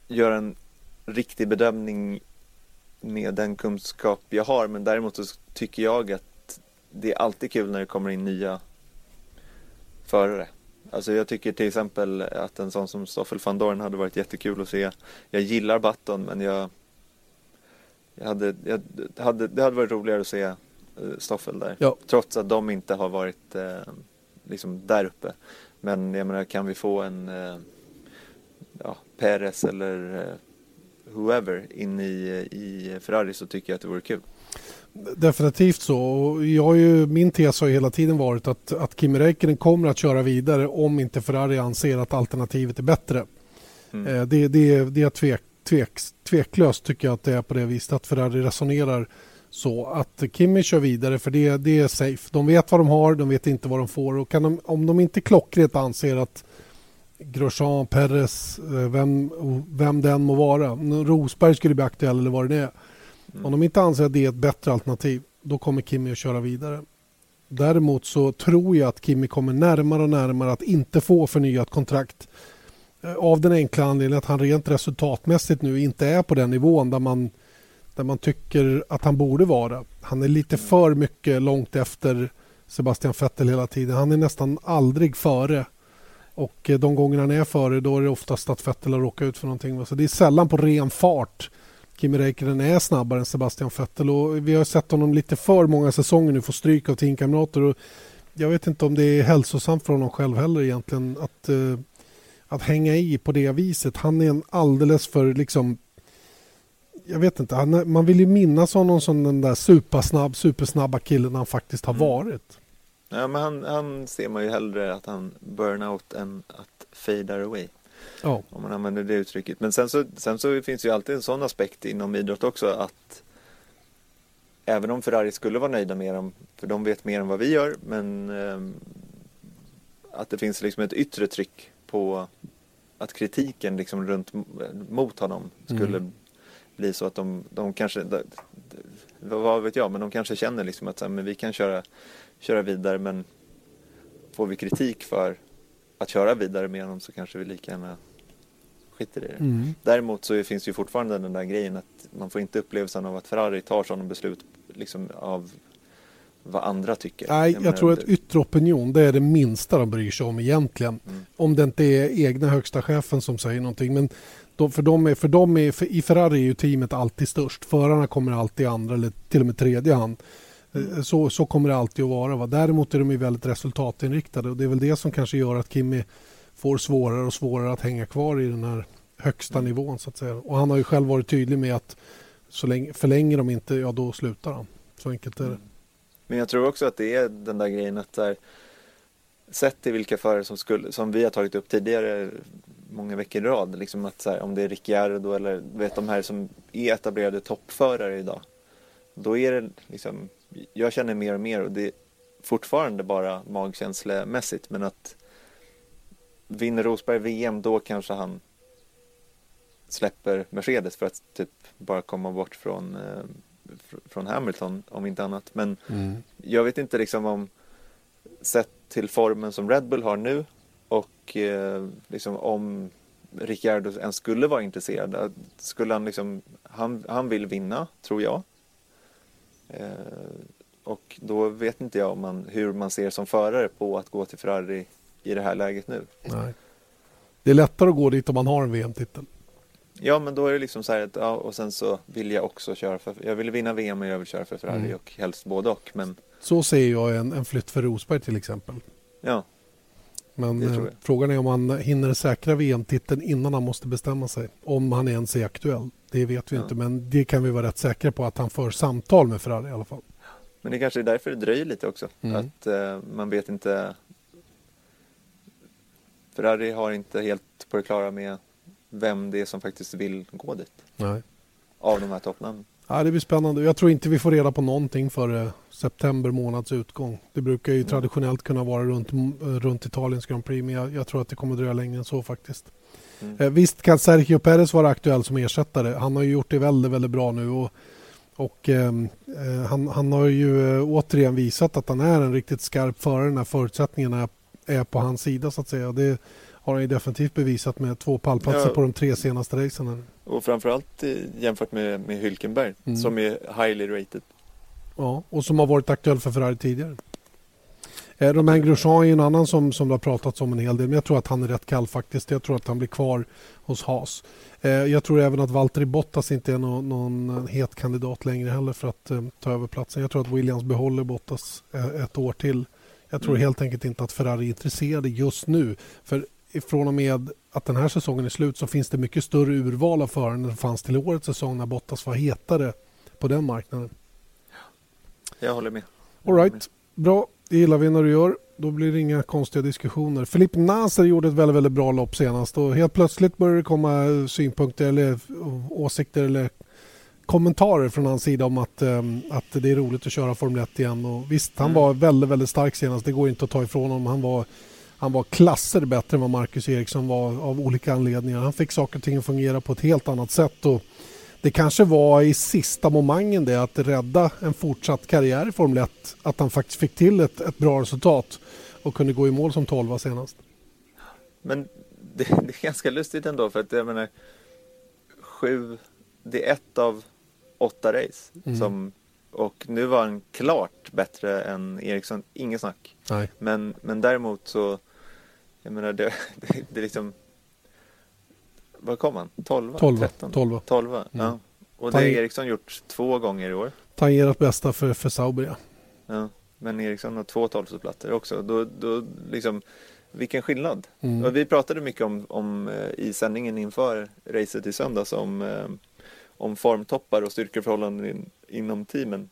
göra en riktig bedömning med den kunskap jag har. Men däremot så tycker jag att det är alltid kul när det kommer in nya förare. Alltså jag tycker till exempel att en sån som Stoffel van Dorn hade varit jättekul att se. Jag gillar Button men jag, jag, hade, jag hade, det hade varit roligare att se eh, Stoffel där. Ja. Trots att de inte har varit eh, liksom där uppe. Men jag menar kan vi få en eh, ja, Perez eller eh, whoever in i, i Ferrari så tycker jag att det vore kul. Definitivt så. Jag ju, min tes har hela tiden varit att, att Kimi Räikkönen kommer att köra vidare om inte Ferrari anser att alternativet är bättre. Mm. Eh, Det, det, det är tvek, tvek, tveklöst tycker jag att det är på det viset att Ferrari resonerar så att Kimi kör vidare för det, det är safe. De vet vad de har, de vet inte vad de får och de, om de inte klockrent anser att Grosjean, Perez, eh, vem, vem den må vara, Rosberg skulle bli aktuell eller vad det är. Mm. Om de inte anser att det är ett bättre alternativ då kommer Kimi att köra vidare. Däremot så tror jag att Kimi kommer närmare och närmare att inte få förnyat kontrakt. Eh, Av den enkla anledningen att han rent resultatmässigt nu inte är på den nivån där man, där man tycker att han borde vara. Han är lite för mycket långt efter Sebastian Vettel hela tiden. Han är nästan aldrig före. Och eh, de gånger han är före då är det oftast att Vettel har råkat ut för någonting. Så det är sällan på ren fart Kimi Räikkönen är snabbare än Sebastian Vettel och vi har sett honom lite för många säsonger nu få stryk av teamkamrater och jag vet inte om det är hälsosamt för honom själv heller egentligen att, eh, att hänga i på det viset. Han är en alldeles för liksom jag vet inte, han, man vill ju minnas honom som den där supersnabb, supersnabba killen han faktiskt har Mm. varit. Ja, men han, han ser man ju hellre att han burnout än att fade away. Ja, Om man använder det uttrycket. Men sen så, sen så finns ju alltid en sån aspekt inom idrott också att även om Ferrari skulle vara nöjda med dem, för de vet mer än vad vi gör, men ehm, att det finns liksom ett yttre tryck på att kritiken liksom runt mot honom skulle Mm. Bli så att de, de kanske, de, vad vet jag, men de kanske känner liksom att så här, men vi kan köra, köra vidare men får vi kritik för att köra vidare med honom så kanske vi lika gärna skiter i det. mm. Däremot så finns ju fortfarande den där grejen att man får inte upplevelsen av att Ferrari tar sådana beslut liksom av vad andra tycker. Nej, jag menar, tror att yttre opinion det är det minsta de bryr sig om egentligen. Mm. Om det inte är egna högsta chefen som säger någonting. Men de, för dem är, för dem är, för I Ferrari är ju teamet alltid störst. Förarna kommer alltid i andra eller till och med tredje hand. Eh, Så, så kommer det alltid att vara. Va? Däremot är de ju väldigt resultatinriktade och det är väl det som kanske gör att Kimi får svårare och svårare att hänga kvar i den här högsta mm. nivån så att säga. Och han har ju själv varit tydlig med att så länge, förlänger de inte, ja då slutar han. Så enkelt är det. Mm. Men jag tror också att det är den där grejen att där, sett till vilka förare som, skulle, som vi har tagit upp tidigare många veckor i rad, liksom att här, om det är Ricciardo eller vet de här som är etablerade toppförare idag. Då är det liksom, jag känner mer och mer och det är fortfarande bara magkänslemässigt men att vinner Rosberg VM då kanske han släpper Mercedes för att typ bara komma bort från, eh, från Hamilton om inte annat. Men mm. jag vet inte liksom om sett till formen som Red Bull har nu och eh, liksom om Ricciardo ens skulle vara intresserad. Skulle han liksom, han, han vill vinna tror jag. Eh, och då vet inte jag om man, hur man ser som förare på att gå till Ferrari i det här läget nu. Nej. Det är lättare att gå dit om man har en VM-titel. Ja, men då är det liksom så här att, ja, och sen så vill jag också köra för, jag vill vinna VM och jag vill köra för Ferrari mm. och helst både och. Men... Så ser jag en, en flytt för Rosberg till exempel. Ja. Men eh, frågan är om han hinner säkra VM-titeln innan han måste bestämma sig. Om han ens är aktuell. Det vet vi ja. inte, men det kan vi vara rätt säkra på att han för samtal med Ferrari i alla fall. Men det kanske är därför det dröjer lite också. Mm. Att eh, man vet inte Ferrari har inte helt på det klara med vem det är som faktiskt vill gå dit. Nej. Av de här toppnamnen. Ja, det blir spännande. Jag tror inte vi får reda på någonting före september månads utgång. Det brukar ju mm. traditionellt kunna vara runt, runt Italiens Grand Prix men jag, jag, tror att det kommer dröja längre än så faktiskt. Mm. Eh, visst kan Sergio Perez vara aktuell som ersättare. Han har ju gjort det väldigt, väldigt bra nu och, och ehm, eh, han, han, har ju eh, återigen visat att han är en riktigt skarp förare när förutsättningarna är på hans sida så att säga. Det har han ju definitivt bevisat med två pallplatser ja. på de tre senaste racen. Och framförallt jämfört med, med Hülkenberg mm. som är highly rated. Ja, och som har varit aktuell för Ferrari tidigare. Eh, Romain Grosjean är en annan som, som det har pratats om en hel del. Men jag tror att han är rätt kall faktiskt. Jag tror att han blir kvar hos Haas. Eh, jag tror även att Valtteri Bottas inte är någon, någon het kandidat längre heller för att eh, ta över platsen. Jag tror att Williams behåller Bottas eh, ett år till. Jag tror mm. helt enkelt inte att Ferrari är intresserade just nu. För från och med att den här säsongen är slut så finns det mycket större urval av förare än det fanns till årets säsong när Bottas var hetare på den marknaden. Jag håller med. All right. Bra, det gillar vi när du gör. Då blir det inga konstiga diskussioner. Filip Naser gjorde ett väldigt, väldigt bra lopp senast och helt plötsligt började det komma synpunkter eller åsikter eller kommentarer från hans sida om att, um, att det är roligt att köra Formel 1 igen. Och visst, han mm. var väldigt, väldigt stark senast. Det går inte att ta ifrån honom. Han var, han var klasser bättre än vad Marcus Eriksson var av olika anledningar. Han fick saker och ting att fungera på ett helt annat sätt. Och det kanske var i sista momangen det att rädda en fortsatt karriär i Formel 1 att han faktiskt fick till ett, ett bra resultat och kunde gå i mål som 12 senast. Men (laughs) det, det, är ganska lustigt ändå för att jag menar sju, det är ett av åtta race mm. som och nu var han klart bättre än Eriksson, inget snack. Nej. Men, men däremot så, jag menar det, (laughs) det, det liksom vad kom han? 12? 12. 13? 12. 12 mm. ja. Och det har Eriksson gjort två gånger i år. Tangerat bästa för, för Sauber ja. ja. Men Eriksson har två tolvteplattor också. Då, då liksom, vilken skillnad. Mm. Och vi pratade mycket om, om eh, i sändningen inför racet i söndags om, eh, om formtoppar och styrkeförhållanden in, inom teamen.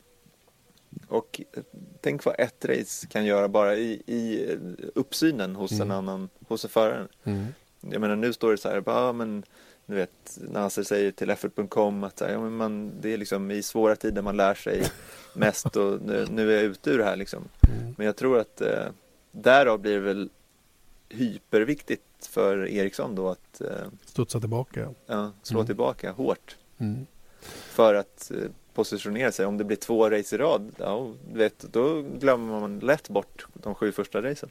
Och eh, tänk vad ett race kan göra bara i, i uppsynen hos mm. en annan, hos en förare. Mm jag menar nu står det så här, bara, men du vet, Nasser säger till effort.com att ja, men man, det är liksom i svåra tider man lär sig (laughs) mest och nu, nu är jag ute ur det här liksom. Mm. Men jag tror att eh, därav blir det väl hyperviktigt för Eriksson då att eh, studsa tillbaka. Ja, slå mm. tillbaka hårt. Mm. För att eh, positionera sig. Om det blir två race i rad, ja, vet, då glömmer man lätt bort de sju första racen.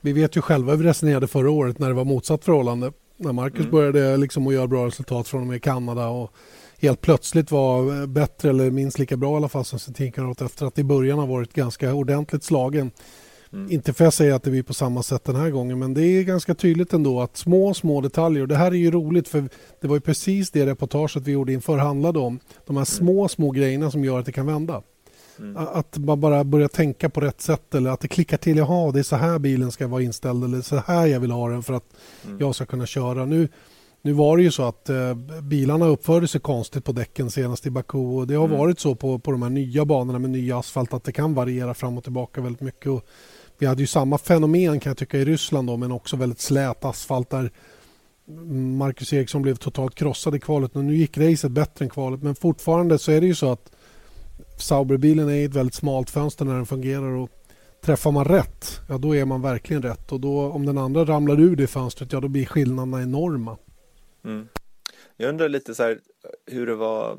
Vi vet ju själva hur vi resonerade förra året när det var motsatt förhållande. När Marcus mm. började liksom att göra bra resultat från och med Kanada och helt plötsligt var bättre eller minst lika bra i alla fall som teamkamrat efter att i början har varit ganska ordentligt slagen. Mm. Inte för att säga att det blir på samma sätt den här gången men det är ganska tydligt ändå att små, små detaljer och det här är ju roligt för det var ju precis det reportaget vi gjorde inför handlade om. De här mm. små, små grejerna som gör att det kan vända. Mm. Att man bara börjar tänka på rätt sätt eller att det klickar till. Jaha, det är så här bilen ska vara inställd eller så här jag vill ha den för att mm. jag ska kunna köra. Nu, Nu var det ju så att eh, bilarna uppförde sig konstigt på däcken senast i Baku och det har Mm. varit så på, på de här nya banorna med ny asfalt att det kan variera fram och tillbaka väldigt mycket. Och vi hade ju samma fenomen kan jag tycka i Ryssland då, men också väldigt slät asfalt där Marcus Eriksson blev totalt krossad i kvalet. Och nu gick racet bättre än kvalet men fortfarande så är det ju så att Sauberbilen är ett väldigt smalt fönster när den fungerar och träffar man rätt, ja då är man verkligen rätt och då om den andra ramlar ur det fönstret, ja då blir skillnaderna enorma. Mm. Jag undrar lite så här hur det var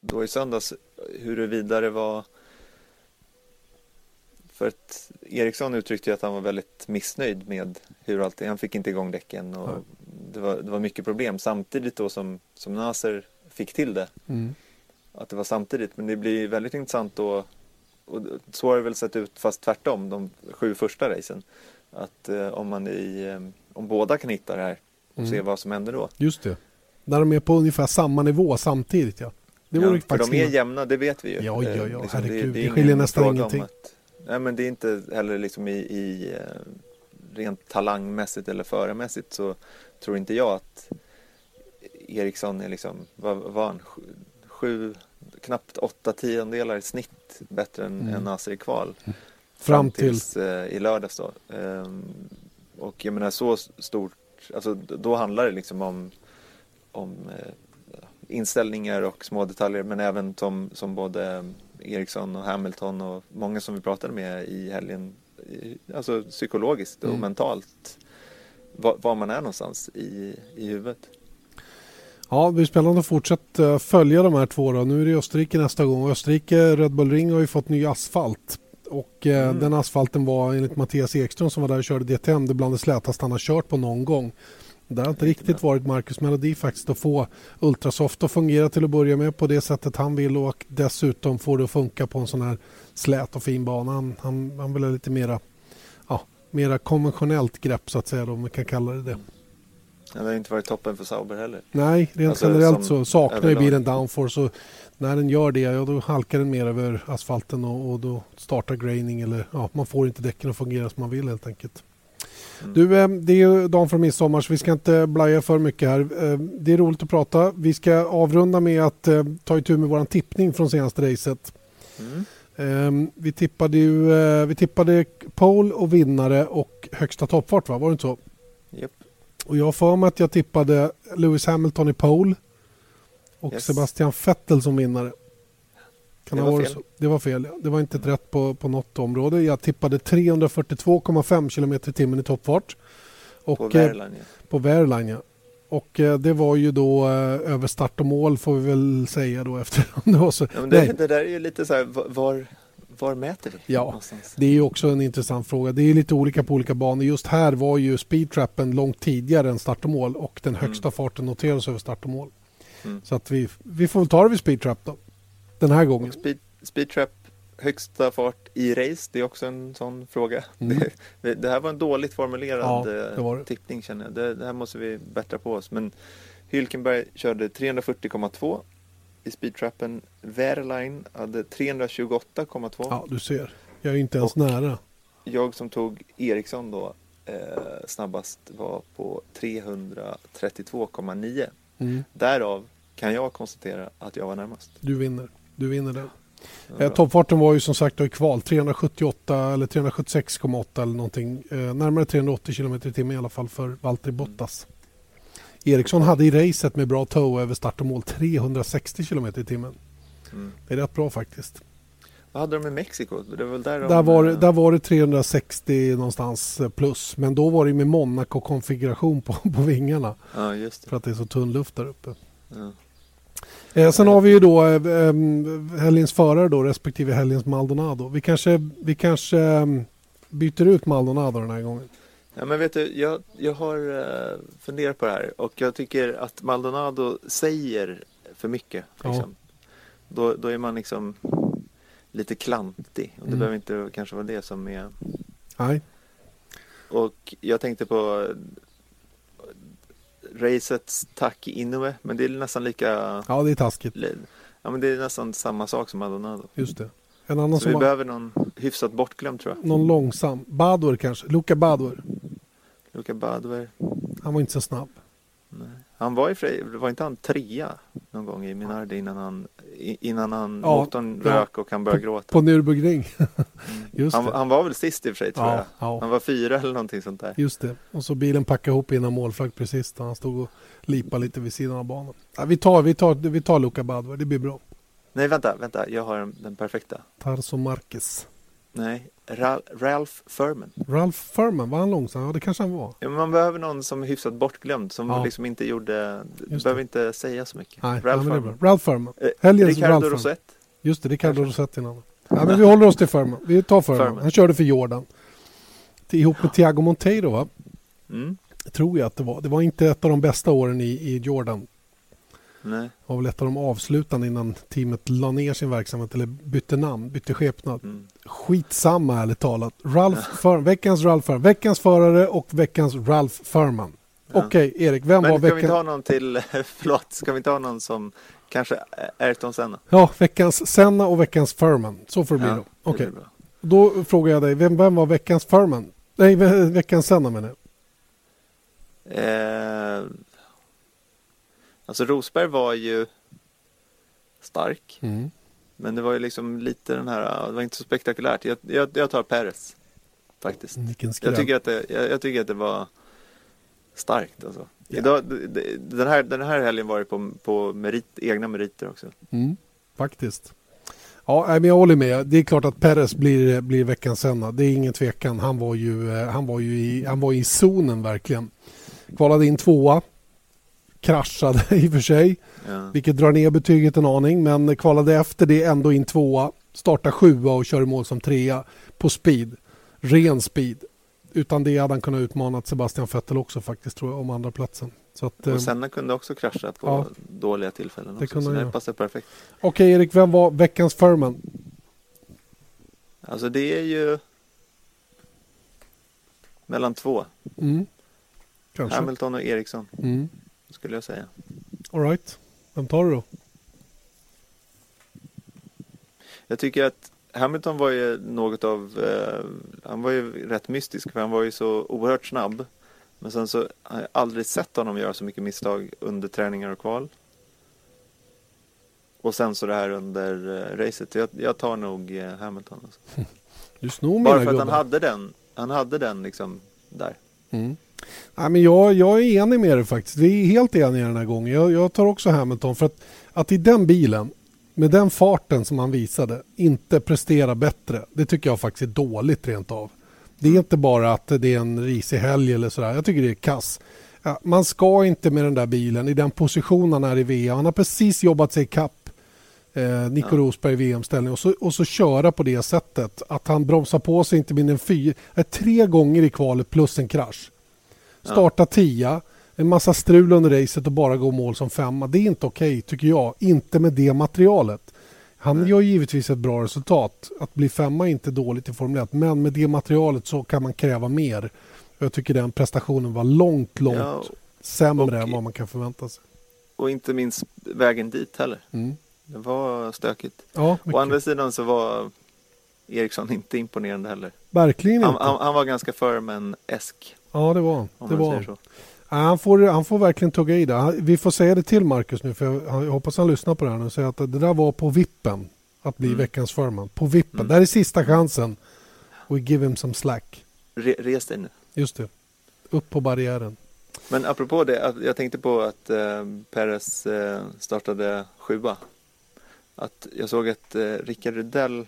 då i söndags, huruvida det var för att Eriksson uttryckte ju att han var väldigt missnöjd med hur allt Han fick inte igång däcken och Nej. det var, det var mycket problem samtidigt då som, som Nasser fick till det. Mm. Att det var samtidigt. Men det blir väldigt intressant då och så har det väl sett ut fast tvärtom de sju första racen. Att eh, om man i, eh, om båda kan hitta det här och Mm. se vad som händer då. Just det. När de är på ungefär samma nivå samtidigt ja. Det vore ja, för de är jämna, det vet vi ju. Ja, ja, Eh, ja, liksom, herregud, det ingen skiljer nästan ingenting. Att, nej, men det är inte heller liksom i, i eh, rent talangmässigt eller föremässigt så tror inte jag att Eriksson är liksom, vad var han, sju, sju, knappt åtta tiondelar i snitt bättre än, Mm. än Nasser i kval. Fram till... tills eh, i lördags då. Ehm, och jag menar så stort, alltså då handlar det liksom om, om eh, inställningar och små detaljer men även som, som både Eriksson och Hamilton och många som vi pratade med i helgen, alltså psykologiskt och Mm. mentalt, var, var man är någonstans i, i huvudet. Ja, det blir spännande att fortsätta följa de här två. Då. Nu är det Österrike nästa gång. Österrike, Red Bull Ring har ju fått ny asfalt. Och eh, Mm. den asfalten var enligt Mattias Ekström som var där och körde DTM det bland det slätaste han har kört på någon gång. Det har inte riktigt varit Marcus melodi faktiskt att få Ultrasoft att fungera till att börja med på det sättet han vill och dessutom få det att funka på en sån här slät och fin bana. Han, han, han vill ha lite mera, ja, mera konventionellt grepp så att säga då, om vi kan kalla det det. Ja, det har inte varit toppen för Sauber heller. Nej, rent Alltså, generellt så saknar ju bilen downforce och när den gör det, ja då halkar den mer över asfalten och, och då startar graining eller ja, man får inte däcken att fungera som man vill helt enkelt. Mm. Du, eh, det är ju dagen från midsommar så vi ska inte blaja för mycket här. Eh, Det är roligt att prata. Vi ska avrunda med att eh, ta itu med vår tippning från senaste racet. Mm. Eh, Vi tippade ju vi tippade pole och vinnare och högsta toppfart, va? var det inte så? Japp. Och jag har för mig att jag tippade Lewis Hamilton i pole och Yes. Sebastian Vettel som vinnare. Kan Det var fel. Det var fel. Det var inte rätt på, på något område. Jag tippade 342,5 km i timmen i toppfart. Och, På eh, Verline, ja. på Wehrlein, ja. Och eh, det var ju då eh, över start och mål får vi väl säga då (laughs) eftersom det var så. Ja, det, det där är ju lite så här, va- var, var mäter vi Ja. någonstans? Det är ju också en intressant fråga. Det är lite olika på olika banor. Just här var ju speedtrappen långt tidigare än start och mål och den högsta farten noteras över start och mål. Mm. Så att vi, vi får väl ta det vid speedtrap då. Den här gången. Och speed, speedtrap, högsta fart i race, det är också en sån fråga. Mm. Det, det här var en dåligt formulerad Ja, eh, tippning känner jag. Det, det här måste vi bättra på oss. Men Hylkenberg körde 340,2 i speedtrappen. Verline hade 328,2. Ja, du ser. Jag är inte ens Och- nära. Jag som tog Eriksson då eh, snabbast var på 332,9. Mm. Därav kan jag konstatera att jag var närmast. Du vinner. Du vinner den. Eh, toppfarten var ju som sagt då i kval 378 eller 376,8 eller någonting. Eh, närmare 380 km i timmen i alla fall för Valtteri Bottas. Eriksson hade i racet med bra tow över start och mål 360 km i timmen. Mm. Det är rätt bra faktiskt. Vad hade de i Mexiko? Det var väl där de... Där var, det- eh, där var det 360 någonstans eh, plus. Men då var det med Monaco-konfiguration på, (laughs) på vingarna. Ja, just det. För att det är så tunn luft där uppe. Ja. Eh, sen har vi ju då eh, helgens förare då, respektive helgens Maldonado. Vi kanske, vi kanske em, byter ut Maldonado den här gången. Ja, men vet du, jag, jag har uh, funderat på det här och jag tycker att Maldonado säger för mycket. Ja. Liksom. Då, då är man liksom lite klantig och det Mm. behöver inte kanske vara det som är... Nej, Och jag tänkte på eh, racets Taki Inoue, men det är nästan lika... ja det är taskigt. Ja, men det är nästan samma sak som Maldonado. Just det. En annan Så som vi var behöver någon hyfsat bortglömd tror jag. någon långsam. Bador kanske. Luca Bador. Luca Badoer. Han var inte så snabb. Han var i var inte han trea någon gång i Minardi innan han, innan han Ja, motorn ja. rök och han började gråta? På Nürburgring. (laughs) Just Han, han var väl sist i och för sig tror Ja, jag. ja. Han var fyra eller någonting sånt där. Just det. Och så bilen packade ihop innan målflagg precis då han stod och lipade lite vid sidan av banan. Vi, tar, vi, tar, vi tar Luca Badvar, det blir bra. Nej vänta, vänta, jag har den, den perfekta. Tarso Marquez. Nej, Ra- Ralph Furman. Ralph Furman, var han långsam? Ja, det kanske han var. Ja, man behöver någon som är hyfsat bortglömd, som Ja. liksom inte gjorde, Just behöver det. inte säga så mycket. Nej, Ralph är Furman. Ralph Furman. Eh, Helgens Ricardo Ralph Furman. Rosett. Just det, Ricardo Rossetti namnet. Ja, men vi håller oss till Furman. Vi tar Furman. Furman. Han körde för Jordan. Ihop med Thiago Monteiro va? Mm. Tror jag att det var. Det var inte ett av de bästa åren i, i Jordan. Nej. Var väl ett av de avslutande innan teamet la ner sin verksamhet eller bytte namn, bytte skepnad. Mm. Skitsamma ärligt talat. (laughs) Ralph Furman, veckans Ralph Furman. Veckans förare och veckans Ralph Furman. Ja. Okej, Erik. Vem Men var ska vi inte veckans... ha någon till, (laughs) förlåt, ska vi inte ha någon som kanske Ayrton Senna? Ja, veckans Senna och veckans Furman. Så får det bli Ja, då. Okej. bra. Då frågar jag dig, vem, vem var veckans Furman? Nej, ve- veckans Senna menar jag. Eh, alltså Rosberg var ju stark. Mm. Men det var ju liksom lite den här, det var inte så spektakulärt. Jag, jag, jag tar Perez. Faktiskt. Skräll. Jag tycker, att det, jag, jag tycker att det var starkt alltså. Idag, d- d- den, här, den här helgen var det på, på merit, egna meriter också. Mm, faktiskt. Ja, men jag håller med. Det är klart att Perez blir, blir veckans Senna. Det är ingen tvekan. Han var ju, eh, han var ju i, han var i zonen verkligen. Kvalade in tvåa. Kraschade (laughs) i och för sig, Ja. vilket drar ner betyget en aning. Men kvalade efter det ändå in tvåa. Startar sjua och kör i mål som trea på speed. Ren speed. Utan det hade han kunnat utmana Sebastian Vettel också faktiskt tror jag om andra platsen. Så att, eh, Och Senna kunde också krascha på Ja. dåliga tillfällen. Det Också, kunde så det passar perfekt. Okej Erik, vem var veckans Furman? Alltså det är ju mellan två. Mm. Hamilton och Eriksson Mm. Skulle jag säga. All right. Vem tar du då? Jag tycker att Hamilton var ju något av, eh, han var ju rätt mystisk för han var ju så oerhört snabb. Men sen så har jag aldrig sett honom göra så mycket misstag under träningar och kval. Och sen så det här under eh, racet. Jag, jag tar nog eh, Hamilton. Alltså. (laughs) Du snor Bara för att han gubbar. hade den, han hade den liksom där. Mm. Nej, men jag, jag är enig med dig faktiskt. Vi är helt eniga den här gången. Jag, jag tar också Hamilton för att, att i den bilen med den farten som han visade inte prestera bättre. Det tycker jag faktiskt är dåligt rent av. Det är inte bara att det är en risig helg eller sådär. Jag tycker det är kass. Ja, man ska inte med den där bilen i den position han är i VM. Han har precis jobbat sig ikapp eh, Nico Rosberg i VM-ställning och så, och så köra på det sättet. Att han bromsar på sig inte mindre än fyra, eh, tre gånger i kvalet plus en krasch. Starta tia, en massa strul under racet och bara gå mål som femma. Det är inte okej tycker jag. Inte med det materialet. Han gör givetvis ett bra resultat. Att bli femma är inte dåligt i Formel 1 men med det materialet så kan man kräva mer. Jag tycker den prestationen var långt, långt Ja, sämre och- än vad man kan förvänta sig. Och inte minst vägen dit heller. Mm. Det var stökigt. Ja, Å andra sidan så var Eriksson inte imponerande heller. verkligen Han, inte. han, han var ganska Förmen-esk. Ja, det var han. Det var han. så. Ja, han, får, han får verkligen tugga i det. Vi får säga det till Marcus nu, för jag, jag hoppas han lyssnar på det här nu och säger att det där var på vippen att bli Mm. veckans förman. På vippen. Mm. Det här är sista chansen. We give him some slack. Re, res dig nu. Just det. Upp på barriären. Men apropå det, jag tänkte på att eh, Perez eh, startade sjua. Att jag såg att eh, Rickard Rydell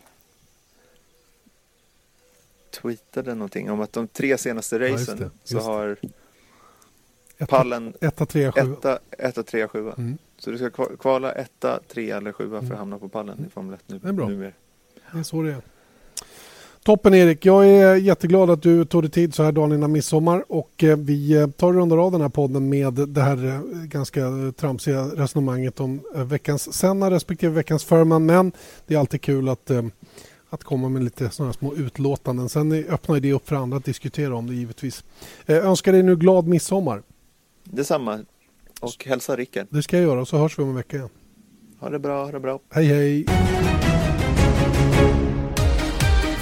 tweetade någonting om att de tre senaste just racen det, just så har Etta, pallen etta trea, sjua. etta, etta, trea, sjua. Mm. Så du ska kva- kvala etta, trea eller sjua för Mm. att hamna på pallen i Formel 1 nu. Det är bra. Numera. Det är så det är. Toppen Erik, jag är jätteglad att du tog dig tid så här dagen innan midsommar och eh, vi eh, tar och rundar av den här podden med det här eh, ganska tramsiga resonemanget om veckans Senna respektive veckans Förman men det är alltid kul att, att komma med lite sådana små utlåtanden. Sen öppnar det upp för andra att diskutera om det givetvis. Eh, önskar dig nu glad midsommar. Detsamma. Och hälsa Rickard. Det ska jag göra och så hörs vi om en vecka igen. Ha det bra, ha det bra. Hej hej!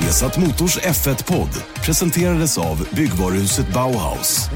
Vesat Motors F1-podd presenterades av byggvaruhuset Bauhaus.